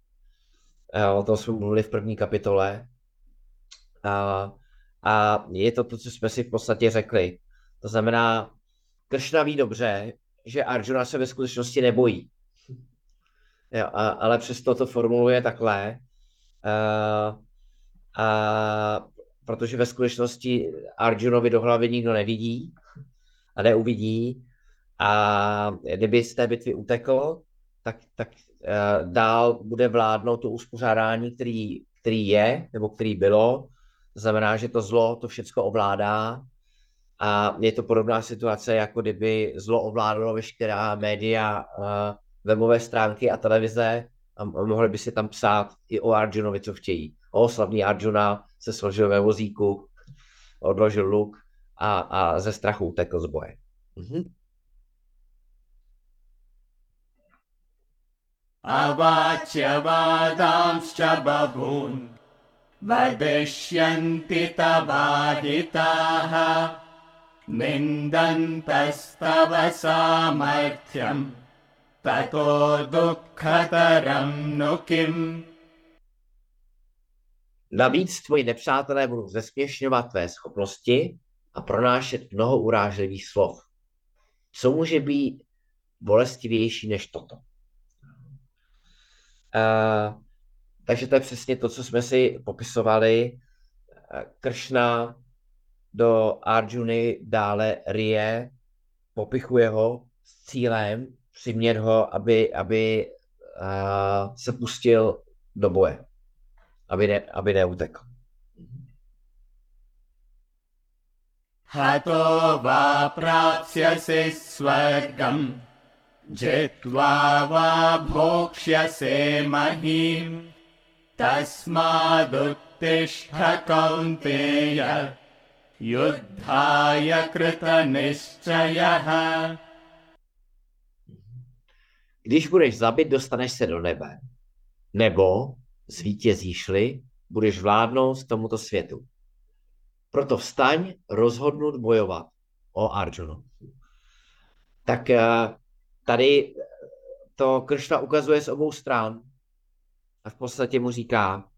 o tom jsme mluvili v první kapitole. A, a je to to, co jsme si v podstatě řekli. To znamená, Kršna ví dobře, že Arjuna se ve skutečnosti nebojí. Jo, a, ale přesto to formuluje takhle, uh, a, protože ve skutečnosti Arjunovi do hlavy nikdo nevidí a neuvidí a kdyby z té bitvy utekl, tak, tak uh, dál bude vládnout to uspořádání, který, který je, nebo který bylo. To znamená, že to zlo to všechno ovládá a je to podobná situace, jako kdyby zlo ovládalo veškerá média, uh, webové stránky a televize a mohli by si tam psát i o Arjunovi, co chtějí. O, slavný Arjuna se složil ve vozíku, odložil luk a, a ze strachu utekl z boje. Mhm. अवाच्यवादांश्च बभून् वदिष्यन्ति तवादिताः निन्दन्तस्तव सामर्थ्यम् tato dukkataram nukim. Navíc tvoji nepřátelé budou zesměšňovat tvé schopnosti a pronášet mnoho urážlivých slov. Co může být bolestivější než toto? Uh, takže to je přesně to, co jsme si popisovali. Kršna do Arjuny dále rie, popichuje ho s cílem přimět ho, aby, aby uh, se pustil do boje, aby, ne, aby neutekl. हतो वा प्राप्स्यसि स्वर्गम् जित्वा वा भोक्ष्यसे महीम् तस्मादुत्तिष्ठ कौन्तेय युद्धाय कृतनिश्चयः Když budeš zabit, dostaneš se do nebe. Nebo zvítězíš-li, budeš vládnout tomuto světu. Proto vstaň rozhodnout bojovat o Arjunu. Tak eh, tady to Kršna ukazuje z obou stran a v podstatě mu říká,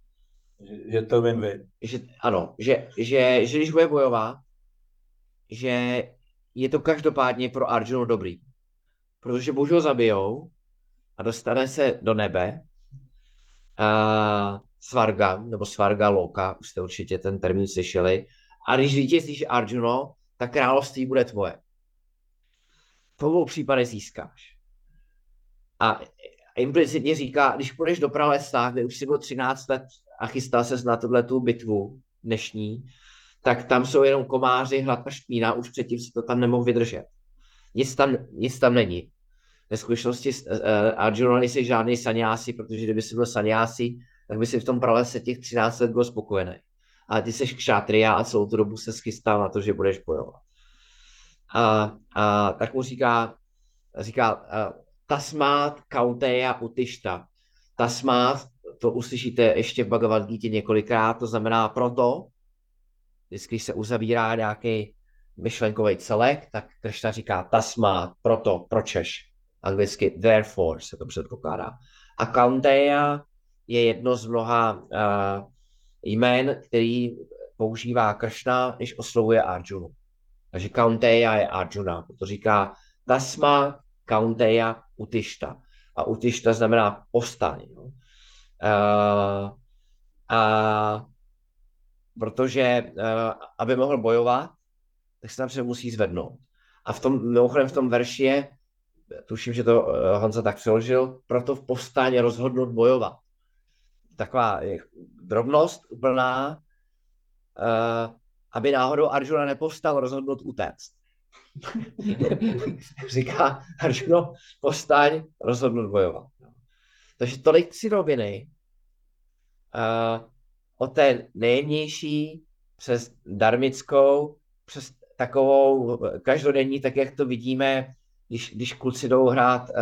že to win-win. Že, ano, že, že, že když bude bojovat, že je to každopádně pro Arjunu dobrý. Protože buď ho zabijou, a dostane se do nebe. A Svarga, nebo Svarga Loka, už jste určitě ten termín slyšeli. A když vítězíš Arjuno, tak království bude tvoje. V obou případech získáš. A implicitně říká, když půjdeš do pralesa, kde už si byl 13 let a chystal se na tuhle tu bitvu dnešní, tak tam jsou jenom komáři, hlad a špína, už předtím si to tam nemohl vydržet. Nic tam, nic tam není ve skutečnosti uh, Arjuna nejsi žádný saniási, protože kdyby si byl saniási, tak by si v tom pralese těch 13 let byl spokojený. Ale ty jsi kšátria a celou tu dobu se schystal na to, že budeš bojovat. A, a tak mu říká, říká uh, tasmát kauteja utišta. Tasmát, to uslyšíte ještě v Bhagavad Gita několikrát, to znamená proto, vždycky se uzavírá nějaký myšlenkový celek, tak Kršna říká tasmát, proto, pročeš anglicky therefore se to předpokládá. A Kaunteya je jedno z mnoha uh, jmén, který používá Kršna, když oslovuje Arjunu. Takže Kaunteya je Arjuna, to říká Tasma Kaunteya Utišta. A Utišta znamená postaň. No. Uh, a protože uh, aby mohl bojovat, tak se tam musí zvednout. A v tom, mimochodem v tom verši je, tuším, že to uh, Honza tak přeložil, proto v povstání rozhodnout bojovat. Taková je drobnost úplná, uh, aby náhodou Arjuna nepovstal rozhodnout utéct. Říká Arjuno, postaň, rozhodnout bojovat. Takže tolik tři roviny. Uh, od té nejjemnější přes darmickou, přes takovou každodenní, tak jak to vidíme, když, když kluci jdou hrát uh,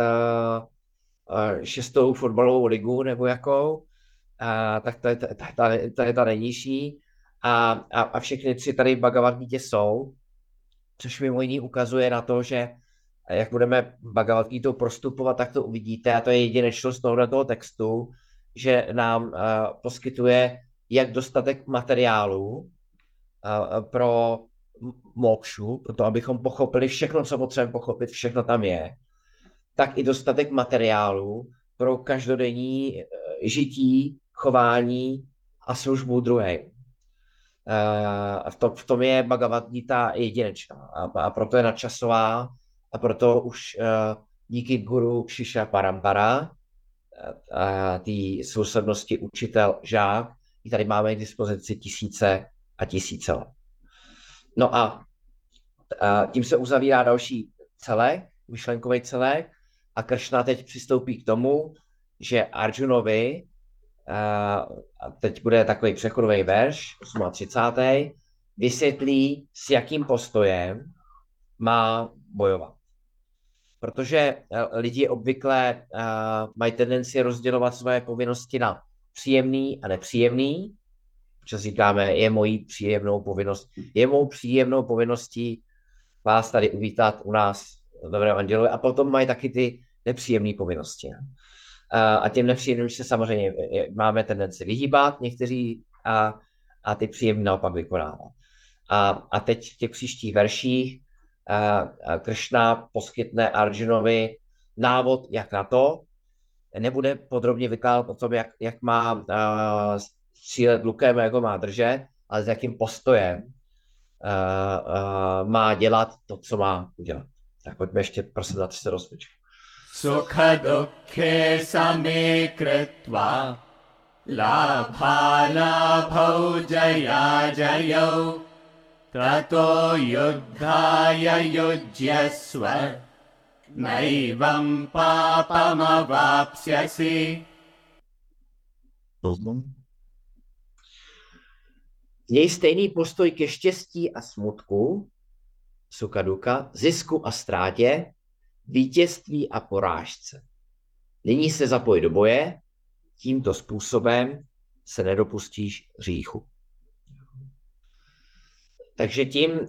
uh, šestou fotbalovou ligu nebo jakou, uh, tak to je ta, ta, ta, ta, je ta nejnižší. A, a, a všechny tři tady v jsou, což mimo jiný ukazuje na to, že jak budeme Bhagavad Gita prostupovat, tak to uvidíte a to je jedinečnost toho textu, že nám uh, poskytuje jak dostatek materiálů uh, pro mokšu, pro to, abychom pochopili všechno, co potřebujeme pochopit, všechno tam je, tak i dostatek materiálů pro každodenní uh, žití, chování a službu druhé. Uh, v, to, v tom je Bhagavad Gita jedinečná a, a proto je nadčasová a proto už uh, díky guru Kšiša Parampara, té sousednosti učitel, žák, i tady máme k dispozici tisíce a tisíce let. No a, a tím se uzavírá další celek, myšlenkový celek a Kršna teď přistoupí k tomu, že Arjunovi, a teď bude takový přechodový verš, 38. vysvětlí, s jakým postojem má bojovat. Protože lidi obvykle mají tendenci rozdělovat své povinnosti na příjemný a nepříjemný, protože říkáme, je mojí příjemnou povinnost, je mou příjemnou povinností vás tady uvítat u nás v Dobrém andělu a potom mají taky ty nepříjemné povinnosti. A těm nepříjemným se samozřejmě máme tendenci vyhýbat někteří a, a ty příjemné naopak vykonávat. A, a teď v těch příštích verších Kršna poskytne Arjunovi návod, jak na to, nebude podrobně vykládat o tom, jak, jak má střílet lukem, jak ho má držet, ale s jakým postojem uh, uh, má dělat to, co má udělat. Tak pojďme ještě prosím za se rozpočet. Sukha dukhe samikritva labha labhau jaya jayau tato yuddhaya yujyasva naivam papamavapsyasi. Měj stejný postoj ke štěstí a smutku, sukaduka, zisku a ztrátě, vítězství a porážce. Nyní se zapoj do boje, tímto způsobem se nedopustíš hříchu. Takže tím uh,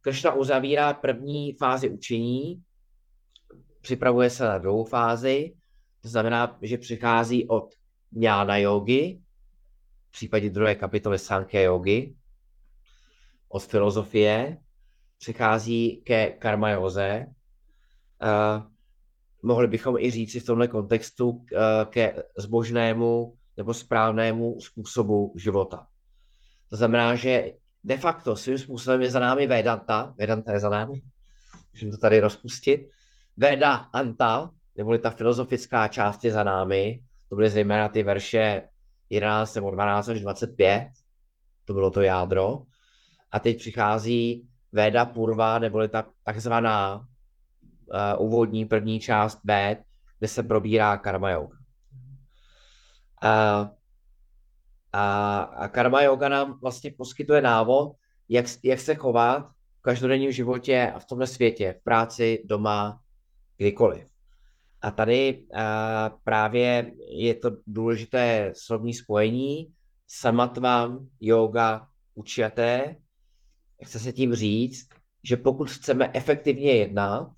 Kršna uzavírá první fázi učení, připravuje se na druhou fázi, to znamená, že přichází od jnana yogi, v případě druhé kapitoly Sankhya yogi, od filozofie, přichází ke karma joze. Uh, mohli bychom i říci v tomhle kontextu uh, ke zbožnému nebo správnému způsobu života. To znamená, že de facto svým způsobem je za námi Vedanta, Vedanta je za námi, můžeme to tady rozpustit, Veda Anta, neboli ta filozofická část je za námi, to byly zejména ty verše 11 nebo 12 až 25, to bylo to jádro. A teď přichází Veda Purva, neboli ta takzvaná uh, úvodní první část Ved, kde se probírá karma yoga. Uh, a, a karma yoga nám vlastně poskytuje návod, jak, jak se chovat v každodenním životě a v tomhle světě, v práci, doma, kdykoliv. A tady uh, právě je to důležité slovní spojení samatvam, yoga, učiaté. Chce se tím říct, že pokud chceme efektivně jednat,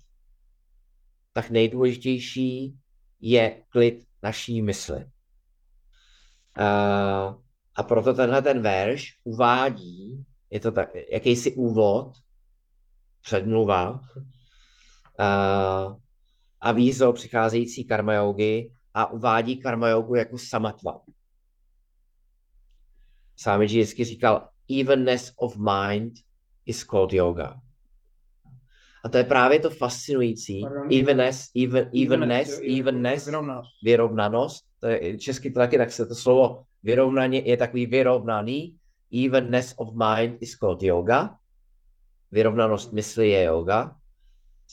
tak nejdůležitější je klid naší mysli. Uh, a proto tenhle ten verš uvádí, je to tak, jakýsi úvod, předmluva uh, a výzov přicházející karma yogi a uvádí karma yogu jako samatva. Sámiči vždycky říkal, evenness of mind is called yoga. A to je právě to fascinující. Evenness, even, evenness, evenness, vyrovnanost. To je, česky to taky, tak se to slovo vyrovnaně je takový vyrovnaný. Evenness of mind is called yoga. Vyrovnanost mysli je yoga.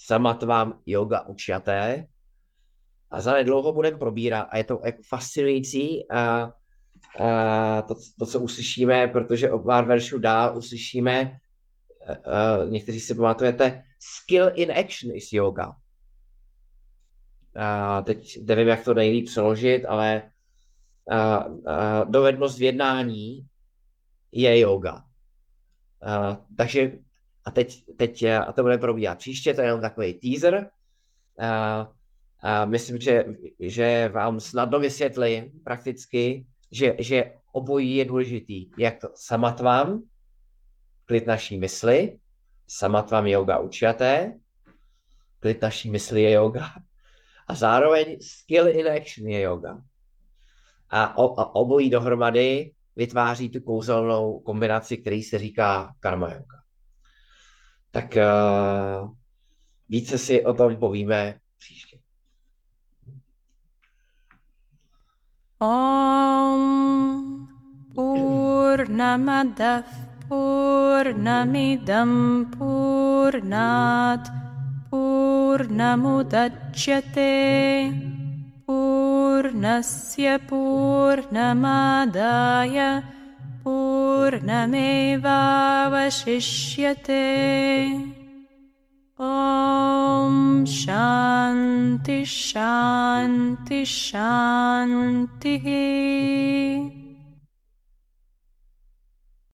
Samatvám yoga učaté. A za nedlouho budeme probírat. A je to jako fascinující. A, a to, to, co uslyšíme, protože o pár veršů dál uslyšíme, uh, někteří si pamatujete, skill in action is yoga. Uh, teď nevím, jak to nejlíp přeložit, ale uh, uh, dovednost v jednání je yoga. Uh, takže a teď, teď a to bude probíhat příště, to je jenom takový teaser. Uh, a myslím, že, že vám snadno vysvětlím prakticky, že, že obojí je důležitý. Jak to samatvám, klid naší mysli, samatvám yoga učiaté, klid naší mysli je yoga a zároveň skill in action je yoga. A, o, a obojí dohromady vytváří tu kouzelnou kombinaci, který se říká karma yoga. Tak uh, více si o tom povíme příště. Om Purnamadav Purnamidam Purnat Purnamudachyate Purnasya Purnamadaya पूर्णमेवावशिष्यते ॐ शान्ति शान्ति शान्तिः